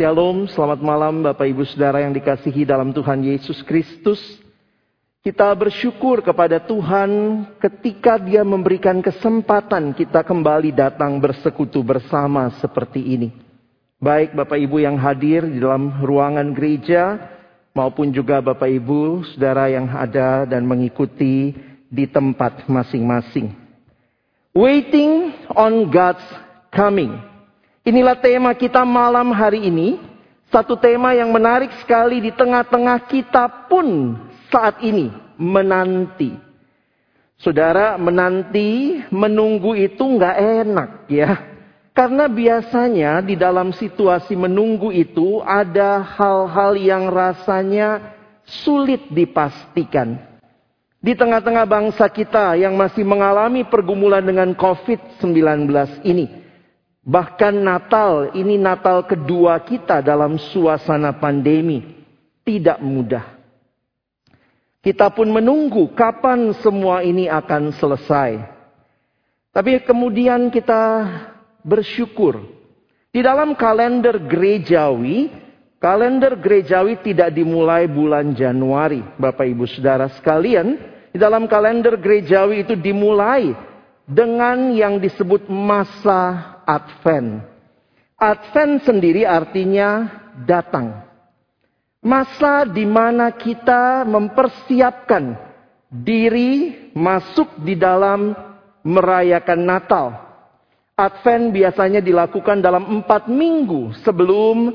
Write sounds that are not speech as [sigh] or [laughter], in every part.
Shalom, selamat malam Bapak Ibu Saudara yang dikasihi dalam Tuhan Yesus Kristus. Kita bersyukur kepada Tuhan ketika dia memberikan kesempatan kita kembali datang bersekutu bersama seperti ini. Baik Bapak Ibu yang hadir di dalam ruangan gereja maupun juga Bapak Ibu Saudara yang ada dan mengikuti di tempat masing-masing. Waiting on God's coming. Inilah tema kita malam hari ini. Satu tema yang menarik sekali di tengah-tengah kita pun saat ini menanti. Saudara menanti, menunggu itu nggak enak ya. Karena biasanya di dalam situasi menunggu itu ada hal-hal yang rasanya sulit dipastikan. Di tengah-tengah bangsa kita yang masih mengalami pergumulan dengan COVID-19 ini. Bahkan Natal, ini Natal kedua kita dalam suasana pandemi. Tidak mudah. Kita pun menunggu kapan semua ini akan selesai. Tapi kemudian kita bersyukur. Di dalam kalender gerejawi, kalender gerejawi tidak dimulai bulan Januari. Bapak ibu saudara sekalian, di dalam kalender gerejawi itu dimulai dengan yang disebut masa Advent. Advent sendiri artinya datang. Masa di mana kita mempersiapkan diri masuk di dalam merayakan Natal. Advent biasanya dilakukan dalam empat minggu sebelum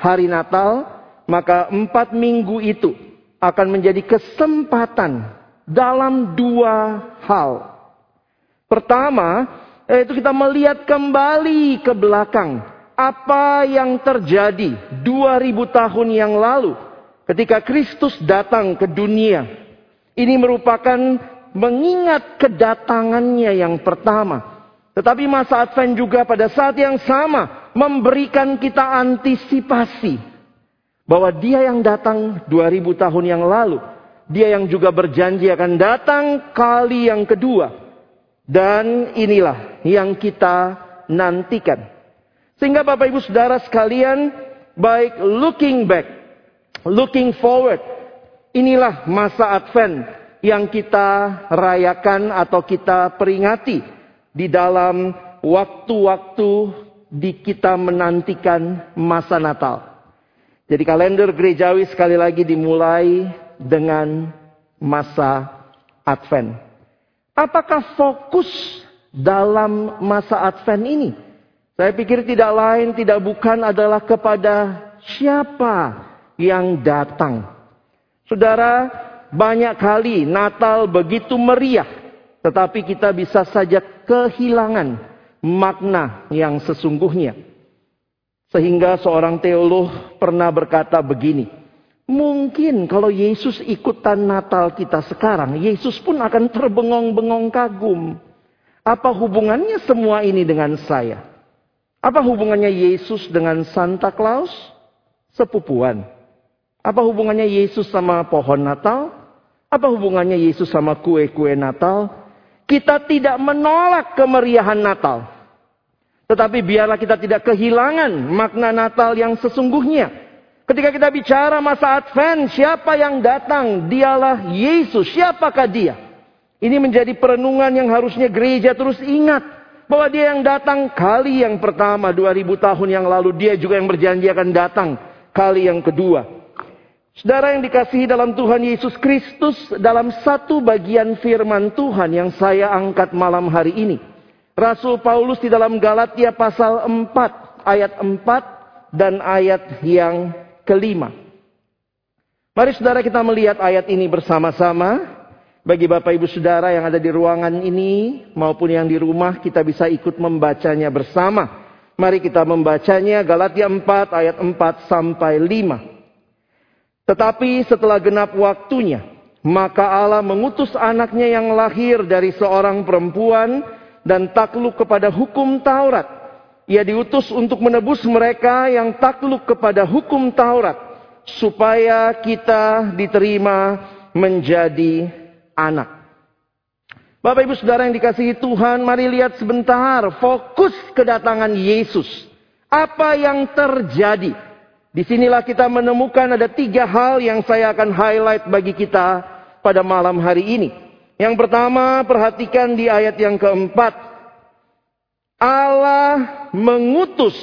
hari Natal. Maka empat minggu itu akan menjadi kesempatan dalam dua hal. Pertama, yaitu kita melihat kembali ke belakang. Apa yang terjadi 2000 tahun yang lalu ketika Kristus datang ke dunia. Ini merupakan mengingat kedatangannya yang pertama. Tetapi masa Advent juga pada saat yang sama memberikan kita antisipasi bahwa dia yang datang 2000 tahun yang lalu, dia yang juga berjanji akan datang kali yang kedua dan inilah yang kita nantikan. Sehingga Bapak Ibu Saudara sekalian, baik looking back, looking forward, inilah masa Advent yang kita rayakan atau kita peringati di dalam waktu-waktu di kita menantikan masa Natal. Jadi kalender gerejawi sekali lagi dimulai dengan masa Advent. Apakah fokus dalam masa Advent ini? Saya pikir tidak lain, tidak bukan adalah kepada siapa yang datang. Saudara, banyak kali Natal begitu meriah, tetapi kita bisa saja kehilangan makna yang sesungguhnya. Sehingga seorang teolog pernah berkata begini, Mungkin kalau Yesus ikutan Natal kita sekarang, Yesus pun akan terbengong-bengong kagum. Apa hubungannya semua ini dengan saya? Apa hubungannya Yesus dengan Santa Claus? Sepupuan. Apa hubungannya Yesus sama pohon Natal? Apa hubungannya Yesus sama kue-kue Natal? Kita tidak menolak kemeriahan Natal. Tetapi biarlah kita tidak kehilangan makna Natal yang sesungguhnya. Ketika kita bicara masa Advent, siapa yang datang? Dialah Yesus. Siapakah dia? Ini menjadi perenungan yang harusnya gereja terus ingat. Bahwa dia yang datang kali yang pertama 2000 tahun yang lalu. Dia juga yang berjanji akan datang kali yang kedua. Saudara yang dikasihi dalam Tuhan Yesus Kristus. Dalam satu bagian firman Tuhan yang saya angkat malam hari ini. Rasul Paulus di dalam Galatia pasal 4 ayat 4 dan ayat yang kelima. Mari saudara kita melihat ayat ini bersama-sama. Bagi Bapak Ibu Saudara yang ada di ruangan ini maupun yang di rumah kita bisa ikut membacanya bersama. Mari kita membacanya Galatia 4 ayat 4 sampai 5. Tetapi setelah genap waktunya, maka Allah mengutus anaknya yang lahir dari seorang perempuan dan takluk kepada hukum Taurat ia diutus untuk menebus mereka yang takluk kepada hukum Taurat, supaya kita diterima menjadi anak. Bapak Ibu Saudara yang dikasihi Tuhan, mari lihat sebentar fokus kedatangan Yesus. Apa yang terjadi Di sinilah kita menemukan ada tiga hal yang saya akan highlight bagi kita pada malam hari ini. Yang pertama, perhatikan di ayat yang keempat. Allah mengutus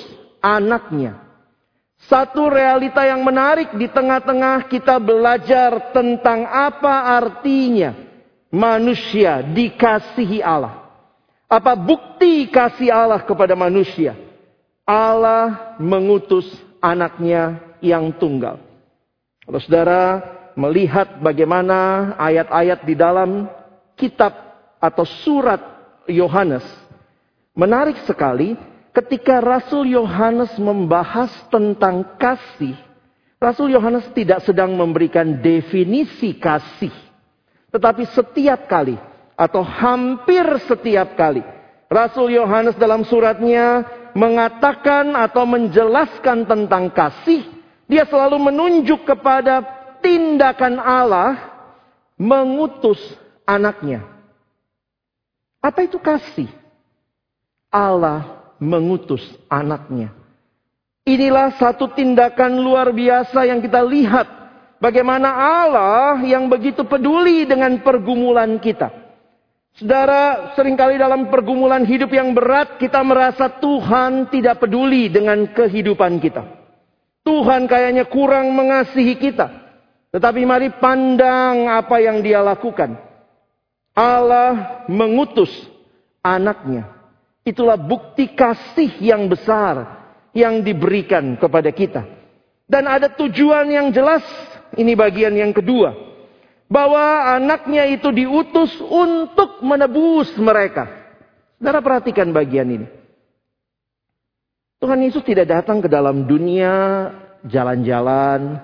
anaknya. Satu realita yang menarik di tengah-tengah kita belajar tentang apa artinya manusia dikasihi Allah. Apa bukti kasih Allah kepada manusia? Allah mengutus anaknya yang tunggal. Kalau saudara melihat bagaimana ayat-ayat di dalam kitab atau surat Yohanes, menarik sekali ketika Rasul Yohanes membahas tentang kasih. Rasul Yohanes tidak sedang memberikan definisi kasih, tetapi setiap kali atau hampir setiap kali Rasul Yohanes dalam suratnya mengatakan atau menjelaskan tentang kasih, dia selalu menunjuk kepada tindakan Allah mengutus anaknya. Apa itu kasih? Allah mengutus anaknya. Inilah satu tindakan luar biasa yang kita lihat. Bagaimana Allah yang begitu peduli dengan pergumulan kita. Saudara, sering kali dalam pergumulan hidup yang berat, kita merasa Tuhan tidak peduli dengan kehidupan kita. Tuhan kayaknya kurang mengasihi kita. Tetapi mari pandang apa yang dia lakukan. Allah mengutus anaknya. Itulah bukti kasih yang besar yang diberikan kepada kita. Dan ada tujuan yang jelas. Ini bagian yang kedua bahwa anaknya itu diutus untuk menebus mereka. Saudara perhatikan bagian ini. Tuhan Yesus tidak datang ke dalam dunia jalan-jalan,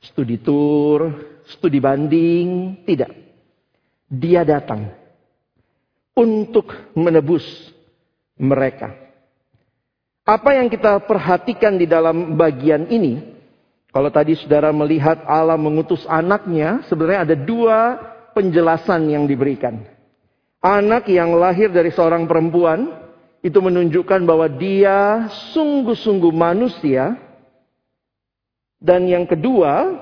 studi tour, studi banding, tidak. Dia datang untuk menebus mereka. Apa yang kita perhatikan di dalam bagian ini kalau tadi saudara melihat Allah mengutus anaknya, sebenarnya ada dua penjelasan yang diberikan. Anak yang lahir dari seorang perempuan, itu menunjukkan bahwa dia sungguh-sungguh manusia. Dan yang kedua,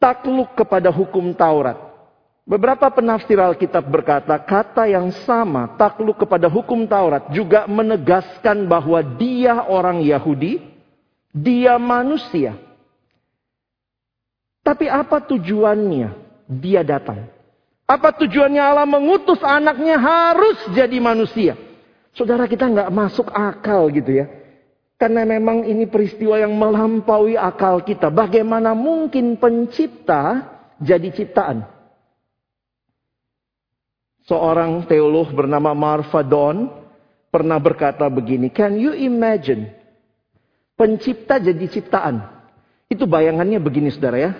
takluk kepada hukum Taurat. Beberapa penafsir Alkitab berkata, kata yang sama, takluk kepada hukum Taurat, juga menegaskan bahwa dia orang Yahudi, dia manusia. Tapi apa tujuannya dia datang? Apa tujuannya Allah mengutus anaknya harus jadi manusia? Saudara kita nggak masuk akal gitu ya. Karena memang ini peristiwa yang melampaui akal kita. Bagaimana mungkin pencipta jadi ciptaan? Seorang teolog bernama Marfa Don pernah berkata begini, Can you imagine Pencipta jadi ciptaan. Itu bayangannya begini saudara ya.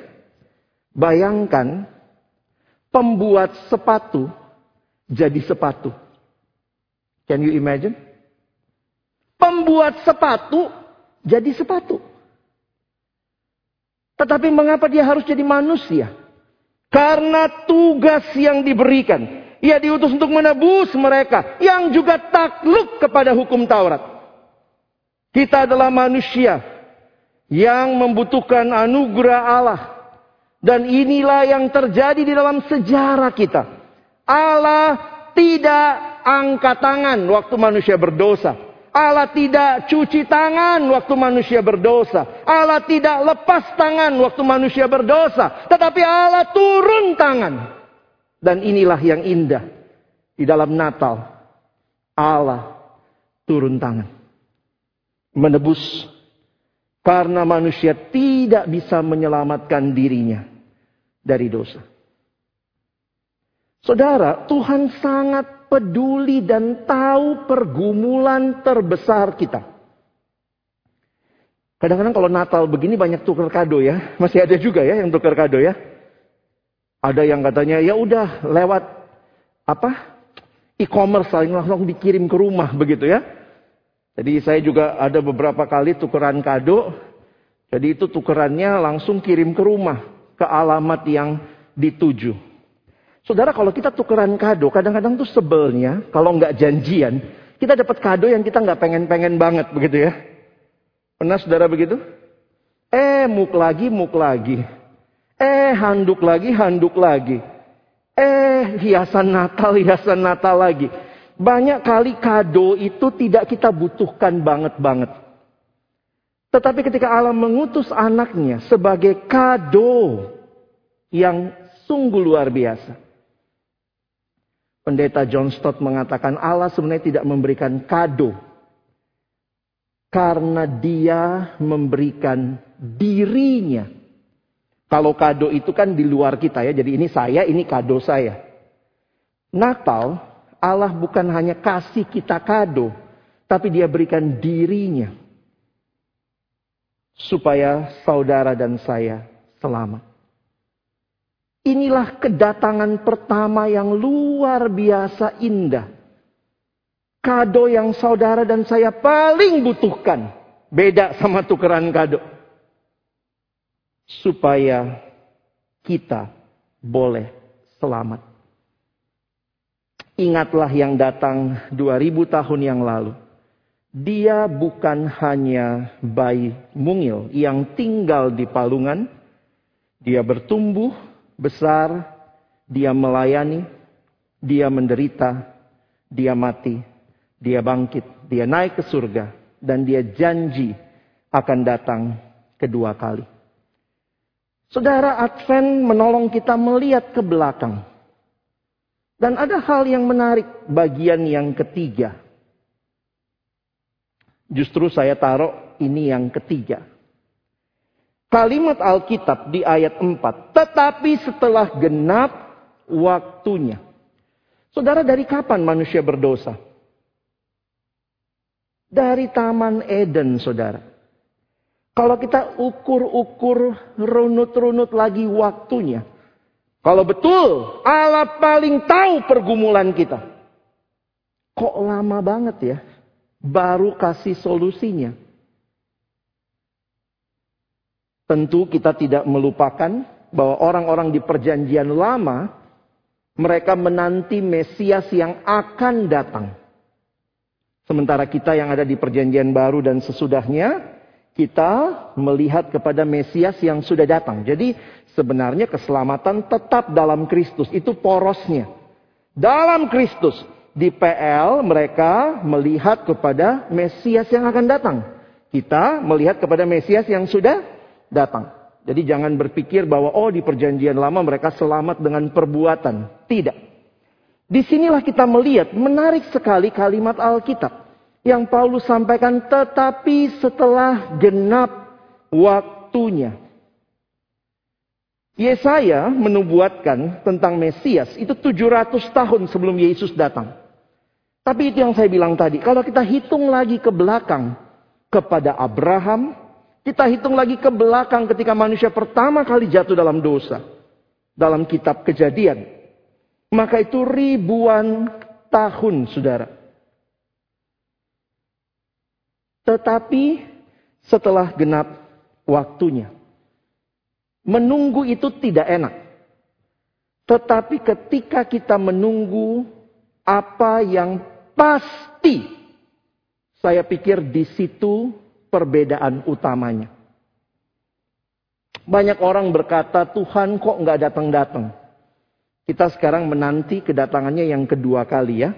Bayangkan pembuat sepatu jadi sepatu. Can you imagine? Pembuat sepatu jadi sepatu. Tetapi mengapa dia harus jadi manusia? Karena tugas yang diberikan. Ia diutus untuk menebus mereka yang juga takluk kepada hukum Taurat. Kita adalah manusia yang membutuhkan anugerah Allah. Dan inilah yang terjadi di dalam sejarah kita. Allah tidak angkat tangan waktu manusia berdosa. Allah tidak cuci tangan waktu manusia berdosa. Allah tidak lepas tangan waktu manusia berdosa. Tetapi Allah turun tangan. Dan inilah yang indah. Di dalam Natal. Allah turun tangan menebus karena manusia tidak bisa menyelamatkan dirinya dari dosa. Saudara, Tuhan sangat peduli dan tahu pergumulan terbesar kita. Kadang-kadang kalau Natal begini banyak tukar kado ya. Masih ada juga ya yang tukar kado ya. Ada yang katanya ya udah lewat apa? E-commerce langsung dikirim ke rumah begitu ya. Jadi saya juga ada beberapa kali tukeran kado. Jadi itu tukerannya langsung kirim ke rumah. Ke alamat yang dituju. Saudara kalau kita tukeran kado, kadang-kadang tuh sebelnya, kalau nggak janjian, kita dapat kado yang kita nggak pengen-pengen banget begitu ya. Pernah saudara begitu? Eh, muk lagi, muk lagi. Eh, handuk lagi, handuk lagi. Eh, hiasan Natal, [laughs] hiasan Natal lagi. Banyak kali kado itu tidak kita butuhkan banget-banget. Tetapi ketika Allah mengutus anaknya sebagai kado yang sungguh luar biasa. Pendeta John Stott mengatakan Allah sebenarnya tidak memberikan kado. Karena dia memberikan dirinya. Kalau kado itu kan di luar kita ya. Jadi ini saya, ini kado saya. Natal, Allah bukan hanya kasih kita kado. Tapi dia berikan dirinya supaya saudara dan saya selamat. Inilah kedatangan pertama yang luar biasa indah. Kado yang saudara dan saya paling butuhkan. Beda sama tukeran kado. Supaya kita boleh selamat. Ingatlah yang datang 2000 tahun yang lalu. Dia bukan hanya bayi mungil yang tinggal di palungan. Dia bertumbuh besar, dia melayani, dia menderita, dia mati, dia bangkit, dia naik ke surga, dan dia janji akan datang kedua kali. Saudara Advent menolong kita melihat ke belakang. Dan ada hal yang menarik bagian yang ketiga. Justru saya taruh ini yang ketiga. Kalimat Alkitab di ayat 4. Tetapi setelah genap waktunya. Saudara dari kapan manusia berdosa? Dari Taman Eden saudara. Kalau kita ukur-ukur runut-runut lagi waktunya. Kalau betul Allah paling tahu pergumulan kita. Kok lama banget ya? baru kasih solusinya. Tentu kita tidak melupakan bahwa orang-orang di perjanjian lama mereka menanti Mesias yang akan datang. Sementara kita yang ada di perjanjian baru dan sesudahnya kita melihat kepada Mesias yang sudah datang. Jadi sebenarnya keselamatan tetap dalam Kristus. Itu porosnya. Dalam Kristus di PL mereka melihat kepada Mesias yang akan datang. Kita melihat kepada Mesias yang sudah datang. Jadi jangan berpikir bahwa oh di perjanjian lama mereka selamat dengan perbuatan. Tidak. Di sinilah kita melihat menarik sekali kalimat Alkitab. Yang Paulus sampaikan tetapi setelah genap waktunya. Yesaya menubuatkan tentang Mesias itu 700 tahun sebelum Yesus datang. Tapi itu yang saya bilang tadi, kalau kita hitung lagi ke belakang kepada Abraham, kita hitung lagi ke belakang ketika manusia pertama kali jatuh dalam dosa. Dalam kitab kejadian. Maka itu ribuan tahun saudara. Tetapi setelah genap waktunya. Menunggu itu tidak enak. Tetapi ketika kita menunggu apa yang Pasti. Saya pikir di situ perbedaan utamanya. Banyak orang berkata, Tuhan kok nggak datang-datang? Kita sekarang menanti kedatangannya yang kedua kali ya.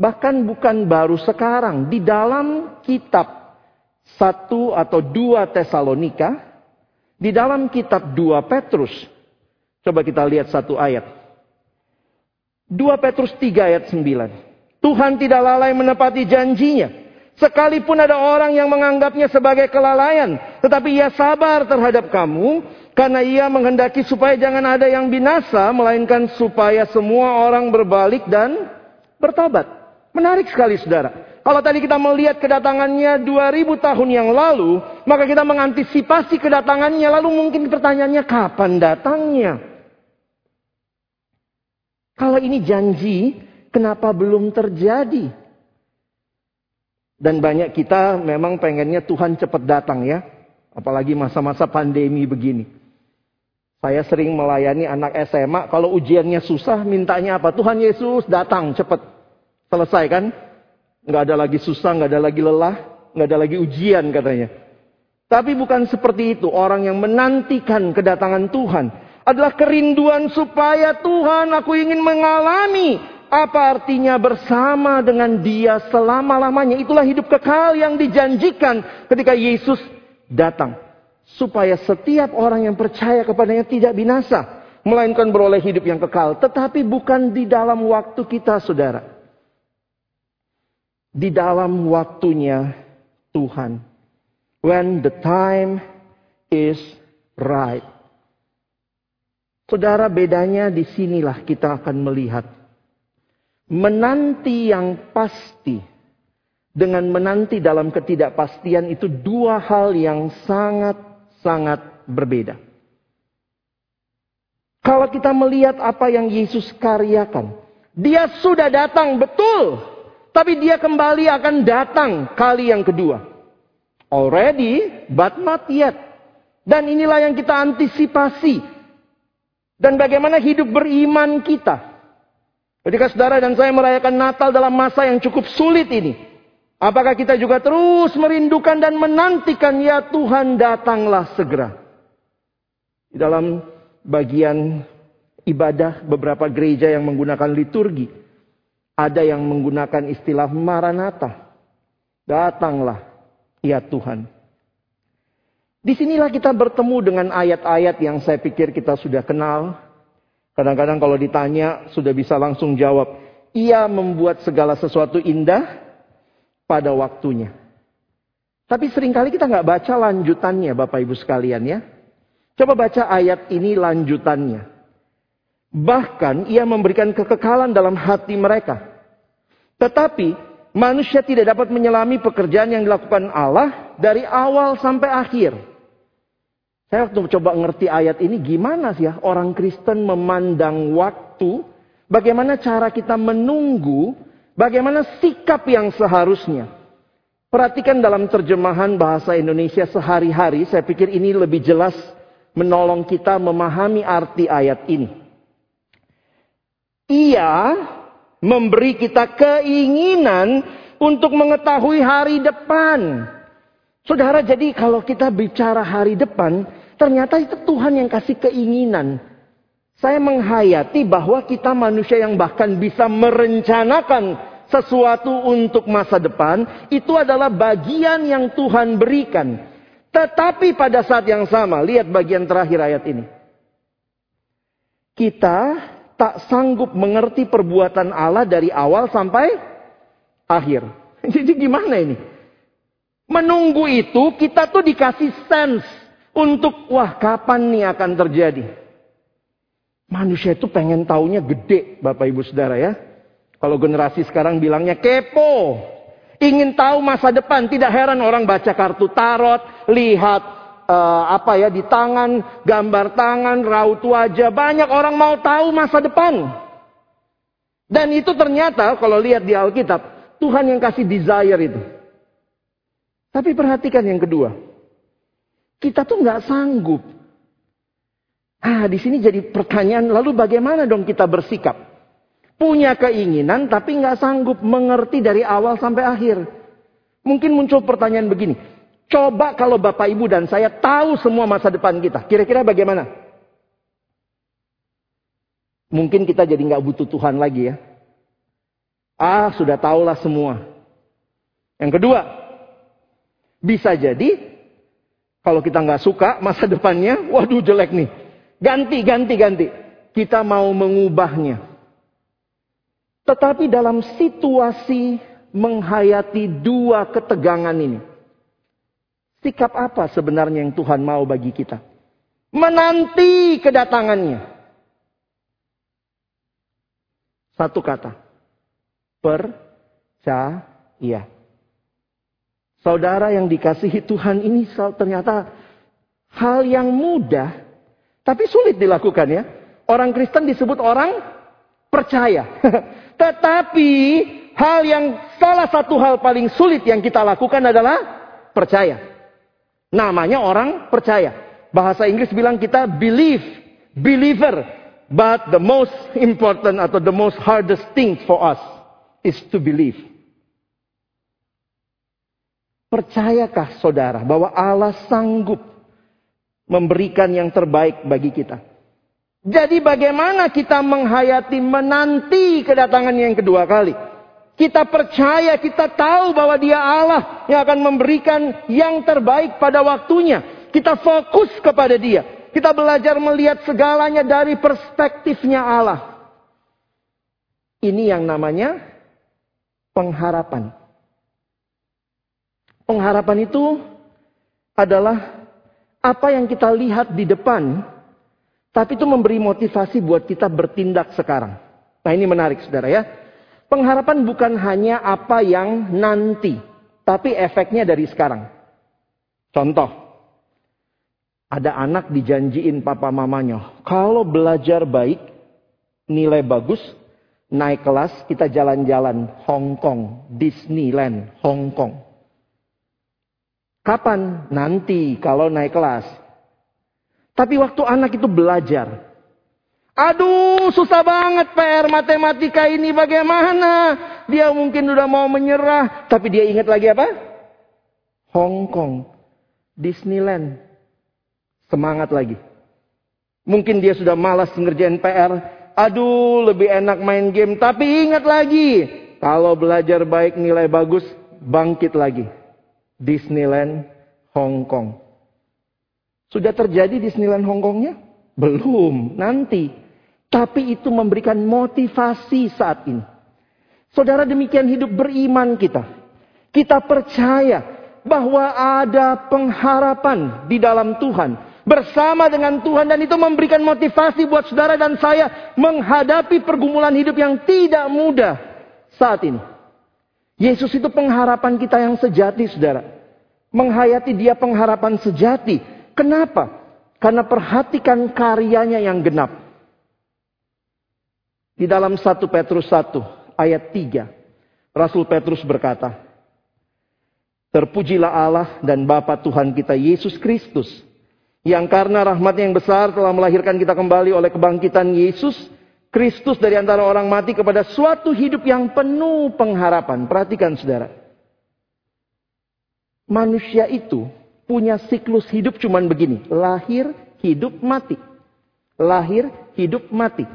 Bahkan bukan baru sekarang. Di dalam kitab satu atau dua Tesalonika. Di dalam kitab dua Petrus. Coba kita lihat satu ayat. 2 Petrus 3 ayat 9. Tuhan tidak lalai menepati janjinya. Sekalipun ada orang yang menganggapnya sebagai kelalaian. Tetapi ia sabar terhadap kamu. Karena ia menghendaki supaya jangan ada yang binasa. Melainkan supaya semua orang berbalik dan bertobat. Menarik sekali saudara. Kalau tadi kita melihat kedatangannya 2000 tahun yang lalu. Maka kita mengantisipasi kedatangannya. Lalu mungkin pertanyaannya kapan datangnya? Kalau ini janji, Kenapa belum terjadi? Dan banyak kita memang pengennya Tuhan cepat datang ya. Apalagi masa-masa pandemi begini. Saya sering melayani anak SMA, kalau ujiannya susah, mintanya apa? Tuhan Yesus datang cepat. Selesai kan? Nggak ada lagi susah, nggak ada lagi lelah, nggak ada lagi ujian katanya. Tapi bukan seperti itu. Orang yang menantikan kedatangan Tuhan adalah kerinduan supaya Tuhan aku ingin mengalami apa artinya bersama dengan dia selama-lamanya. Itulah hidup kekal yang dijanjikan ketika Yesus datang. Supaya setiap orang yang percaya kepadanya tidak binasa. Melainkan beroleh hidup yang kekal. Tetapi bukan di dalam waktu kita saudara. Di dalam waktunya Tuhan. When the time is right. Saudara bedanya di sinilah kita akan melihat Menanti yang pasti dengan menanti dalam ketidakpastian itu dua hal yang sangat-sangat berbeda. Kalau kita melihat apa yang Yesus karyakan, dia sudah datang betul, tapi dia kembali akan datang kali yang kedua. Already, but not yet. Dan inilah yang kita antisipasi. Dan bagaimana hidup beriman kita. Ketika saudara dan saya merayakan Natal dalam masa yang cukup sulit ini. Apakah kita juga terus merindukan dan menantikan ya Tuhan datanglah segera. Di dalam bagian ibadah beberapa gereja yang menggunakan liturgi. Ada yang menggunakan istilah Maranatha. Datanglah ya Tuhan. Di sinilah kita bertemu dengan ayat-ayat yang saya pikir kita sudah kenal Kadang-kadang kalau ditanya sudah bisa langsung jawab. Ia membuat segala sesuatu indah pada waktunya. Tapi sering kali kita nggak baca lanjutannya Bapak Ibu sekalian ya. Coba baca ayat ini lanjutannya. Bahkan ia memberikan kekekalan dalam hati mereka. Tetapi manusia tidak dapat menyelami pekerjaan yang dilakukan Allah dari awal sampai akhir. Saya waktu coba ngerti ayat ini gimana sih ya orang Kristen memandang waktu, bagaimana cara kita menunggu, bagaimana sikap yang seharusnya. Perhatikan dalam terjemahan bahasa Indonesia sehari-hari, saya pikir ini lebih jelas menolong kita memahami arti ayat ini. Ia memberi kita keinginan untuk mengetahui hari depan. Saudara, jadi kalau kita bicara hari depan, Ternyata itu Tuhan yang kasih keinginan. Saya menghayati bahwa kita manusia yang bahkan bisa merencanakan sesuatu untuk masa depan. Itu adalah bagian yang Tuhan berikan. Tetapi pada saat yang sama, lihat bagian terakhir ayat ini. Kita tak sanggup mengerti perbuatan Allah dari awal sampai akhir. [laughs] Jadi gimana ini? Menunggu itu kita tuh dikasih sense untuk wah kapan nih akan terjadi. Manusia itu pengen taunya gede Bapak Ibu Saudara ya. Kalau generasi sekarang bilangnya kepo. Ingin tahu masa depan. Tidak heran orang baca kartu tarot. Lihat uh, apa ya di tangan. Gambar tangan, raut wajah. Banyak orang mau tahu masa depan. Dan itu ternyata kalau lihat di Alkitab. Tuhan yang kasih desire itu. Tapi perhatikan yang kedua. Kita tuh nggak sanggup. Ah, di sini jadi pertanyaan, lalu bagaimana dong kita bersikap? Punya keinginan tapi nggak sanggup mengerti dari awal sampai akhir. Mungkin muncul pertanyaan begini. Coba kalau Bapak Ibu dan saya tahu semua masa depan kita. Kira-kira bagaimana? Mungkin kita jadi nggak butuh Tuhan lagi ya. Ah, sudah tahulah semua. Yang kedua, bisa jadi kalau kita nggak suka masa depannya, waduh jelek nih. Ganti, ganti, ganti. Kita mau mengubahnya. Tetapi dalam situasi menghayati dua ketegangan ini. Sikap apa sebenarnya yang Tuhan mau bagi kita? Menanti kedatangannya. Satu kata. Percaya. Saudara yang dikasihi Tuhan ini ternyata hal yang mudah, tapi sulit dilakukan ya. Orang Kristen disebut orang percaya. [laughs] Tetapi hal yang salah satu hal paling sulit yang kita lakukan adalah percaya. Namanya orang percaya. Bahasa Inggris bilang kita believe, believer. But the most important atau the most hardest thing for us is to believe. Percayakah saudara bahwa Allah sanggup memberikan yang terbaik bagi kita? Jadi bagaimana kita menghayati menanti kedatangan yang kedua kali? Kita percaya, kita tahu bahwa dia Allah yang akan memberikan yang terbaik pada waktunya. Kita fokus kepada dia. Kita belajar melihat segalanya dari perspektifnya Allah. Ini yang namanya pengharapan. Pengharapan itu adalah apa yang kita lihat di depan, tapi itu memberi motivasi buat kita bertindak sekarang. Nah ini menarik saudara ya. Pengharapan bukan hanya apa yang nanti, tapi efeknya dari sekarang. Contoh, ada anak dijanjiin papa mamanya, kalau belajar baik, nilai bagus, naik kelas, kita jalan-jalan Hong Kong, Disneyland, Hong Kong. Kapan? Nanti kalau naik kelas. Tapi waktu anak itu belajar, Aduh, susah banget PR matematika ini bagaimana? Dia mungkin udah mau menyerah, tapi dia ingat lagi apa? Hong Kong, Disneyland. Semangat lagi. Mungkin dia sudah malas ngerjain PR. Aduh, lebih enak main game. Tapi ingat lagi, kalau belajar baik nilai bagus, bangkit lagi. Disneyland, Hong Kong. Sudah terjadi Disneyland Hong Kongnya? Belum, nanti. Tapi itu memberikan motivasi saat ini. Saudara demikian hidup beriman kita. Kita percaya bahwa ada pengharapan di dalam Tuhan. Bersama dengan Tuhan dan itu memberikan motivasi buat saudara dan saya menghadapi pergumulan hidup yang tidak mudah saat ini. Yesus itu pengharapan kita yang sejati saudara. Menghayati dia pengharapan sejati. Kenapa? Karena perhatikan karyanya yang genap. Di dalam 1 Petrus 1 ayat 3. Rasul Petrus berkata. Terpujilah Allah dan Bapa Tuhan kita Yesus Kristus. Yang karena rahmatnya yang besar telah melahirkan kita kembali oleh kebangkitan Yesus. Kristus dari antara orang mati kepada suatu hidup yang penuh pengharapan. Perhatikan saudara. Manusia itu punya siklus hidup cuman begini. Lahir, hidup, mati. Lahir, hidup, mati.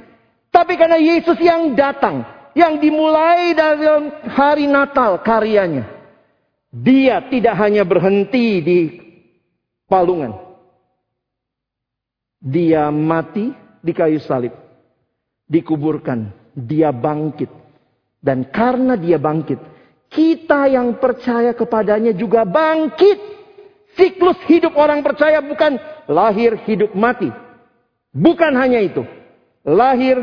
Tapi karena Yesus yang datang, yang dimulai dari hari Natal karyanya. Dia tidak hanya berhenti di palungan. Dia mati di kayu salib. Dikuburkan. Dia bangkit. Dan karena dia bangkit, kita yang percaya kepadanya juga bangkit. Siklus hidup orang percaya bukan lahir, hidup, mati. Bukan hanya itu. Lahir,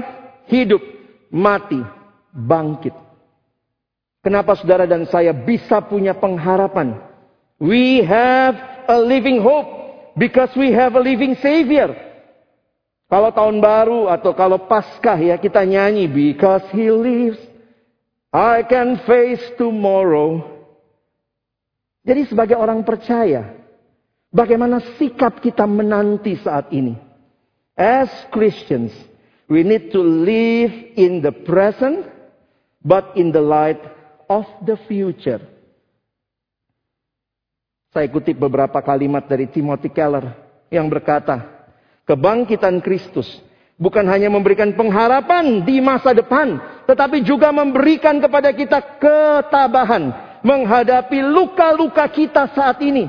hidup, mati, bangkit. Kenapa saudara dan saya bisa punya pengharapan? We have a living hope because we have a living savior. Kalau tahun baru atau kalau paskah ya kita nyanyi because he lives I can face tomorrow. Jadi sebagai orang percaya, bagaimana sikap kita menanti saat ini? As Christians, We need to live in the present, but in the light of the future. Saya kutip beberapa kalimat dari Timothy Keller yang berkata, kebangkitan Kristus bukan hanya memberikan pengharapan di masa depan, tetapi juga memberikan kepada kita ketabahan menghadapi luka-luka kita saat ini,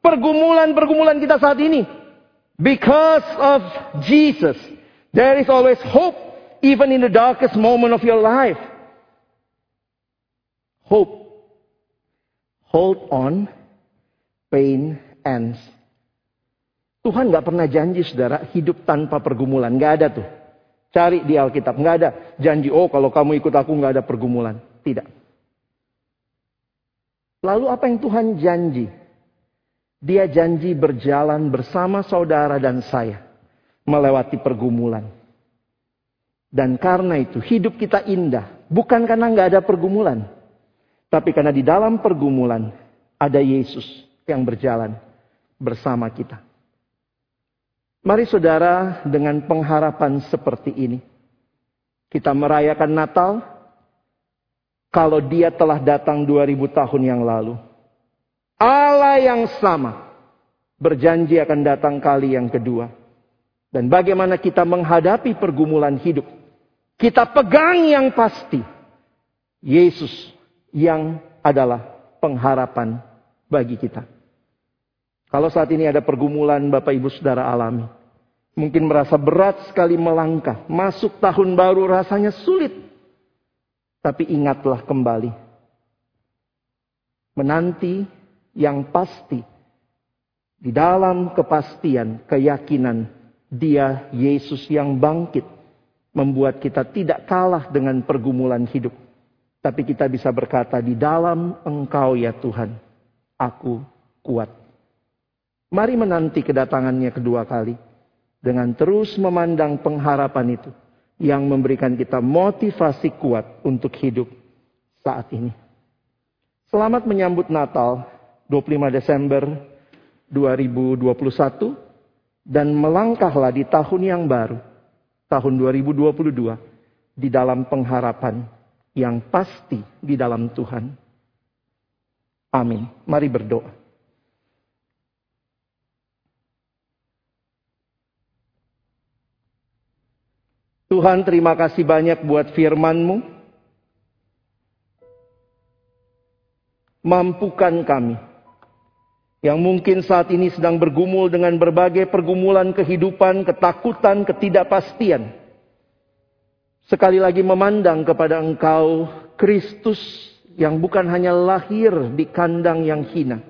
pergumulan-pergumulan kita saat ini. Because of Jesus, There is always hope, even in the darkest moment of your life. Hope. Hold on, pain ends. Tuhan gak pernah janji saudara hidup tanpa pergumulan. Gak ada tuh. Cari di Alkitab. Gak ada janji, oh kalau kamu ikut aku gak ada pergumulan. Tidak. Lalu apa yang Tuhan janji? Dia janji berjalan bersama saudara dan saya melewati pergumulan. Dan karena itu hidup kita indah. Bukan karena nggak ada pergumulan. Tapi karena di dalam pergumulan ada Yesus yang berjalan bersama kita. Mari saudara dengan pengharapan seperti ini. Kita merayakan Natal. Kalau dia telah datang 2000 tahun yang lalu. Yang sama berjanji akan datang kali yang kedua. Dan bagaimana kita menghadapi pergumulan hidup. Kita pegang yang pasti. Yesus yang adalah pengharapan bagi kita. Kalau saat ini ada pergumulan Bapak Ibu Saudara alami. Mungkin merasa berat sekali melangkah. Masuk tahun baru rasanya sulit. Tapi ingatlah kembali. Menanti yang pasti. Di dalam kepastian, keyakinan. Dia Yesus yang bangkit. Membuat kita tidak kalah dengan pergumulan hidup. Tapi kita bisa berkata di dalam engkau ya Tuhan. Aku kuat. Mari menanti kedatangannya kedua kali. Dengan terus memandang pengharapan itu. Yang memberikan kita motivasi kuat untuk hidup saat ini. Selamat menyambut Natal 25 Desember 2021. Dan melangkahlah di tahun yang baru. Tahun 2022. Di dalam pengharapan yang pasti di dalam Tuhan. Amin. Mari berdoa. Tuhan terima kasih banyak buat firman-Mu. Mampukan kami. Yang mungkin saat ini sedang bergumul dengan berbagai pergumulan kehidupan, ketakutan, ketidakpastian. Sekali lagi memandang kepada Engkau, Kristus yang bukan hanya lahir di kandang yang hina.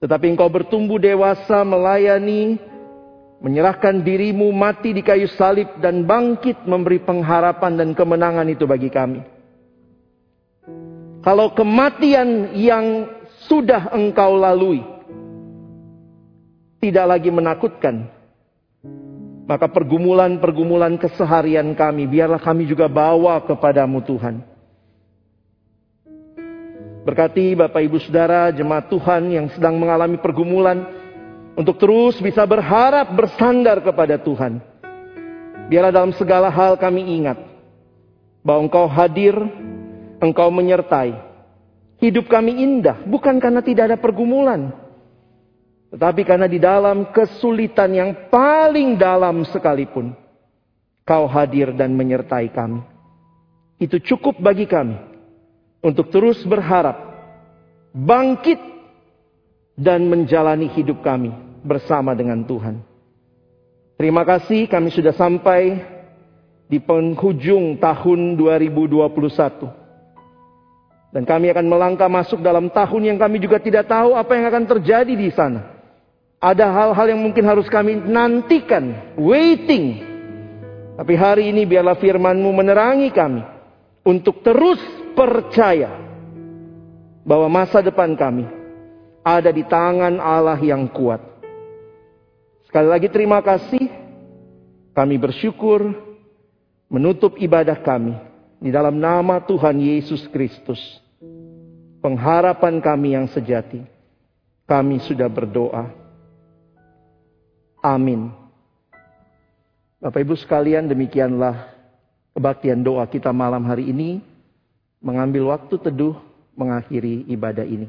Tetapi Engkau bertumbuh dewasa melayani menyerahkan dirimu mati di kayu salib dan bangkit memberi pengharapan dan kemenangan itu bagi kami. Kalau kematian yang sudah engkau lalui tidak lagi menakutkan, maka pergumulan-pergumulan keseharian kami biarlah kami juga bawa kepadamu Tuhan. Berkati Bapak Ibu Saudara, jemaat Tuhan yang sedang mengalami pergumulan, untuk terus bisa berharap bersandar kepada Tuhan. Biarlah dalam segala hal kami ingat bahwa Engkau hadir, Engkau menyertai. Hidup kami indah bukan karena tidak ada pergumulan, tetapi karena di dalam kesulitan yang paling dalam sekalipun, Kau hadir dan menyertai kami. Itu cukup bagi kami untuk terus berharap, bangkit, dan menjalani hidup kami bersama dengan Tuhan. Terima kasih kami sudah sampai di penghujung tahun 2021. Dan kami akan melangkah masuk dalam tahun yang kami juga tidak tahu apa yang akan terjadi di sana. Ada hal-hal yang mungkin harus kami nantikan, waiting. Tapi hari ini biarlah firman-Mu menerangi kami untuk terus percaya bahwa masa depan kami ada di tangan Allah yang kuat. Sekali lagi terima kasih. Kami bersyukur menutup ibadah kami di dalam nama Tuhan Yesus Kristus. Pengharapan kami yang sejati. Kami sudah berdoa. Amin. Bapak Ibu sekalian demikianlah kebaktian doa kita malam hari ini. Mengambil waktu teduh mengakhiri ibadah ini.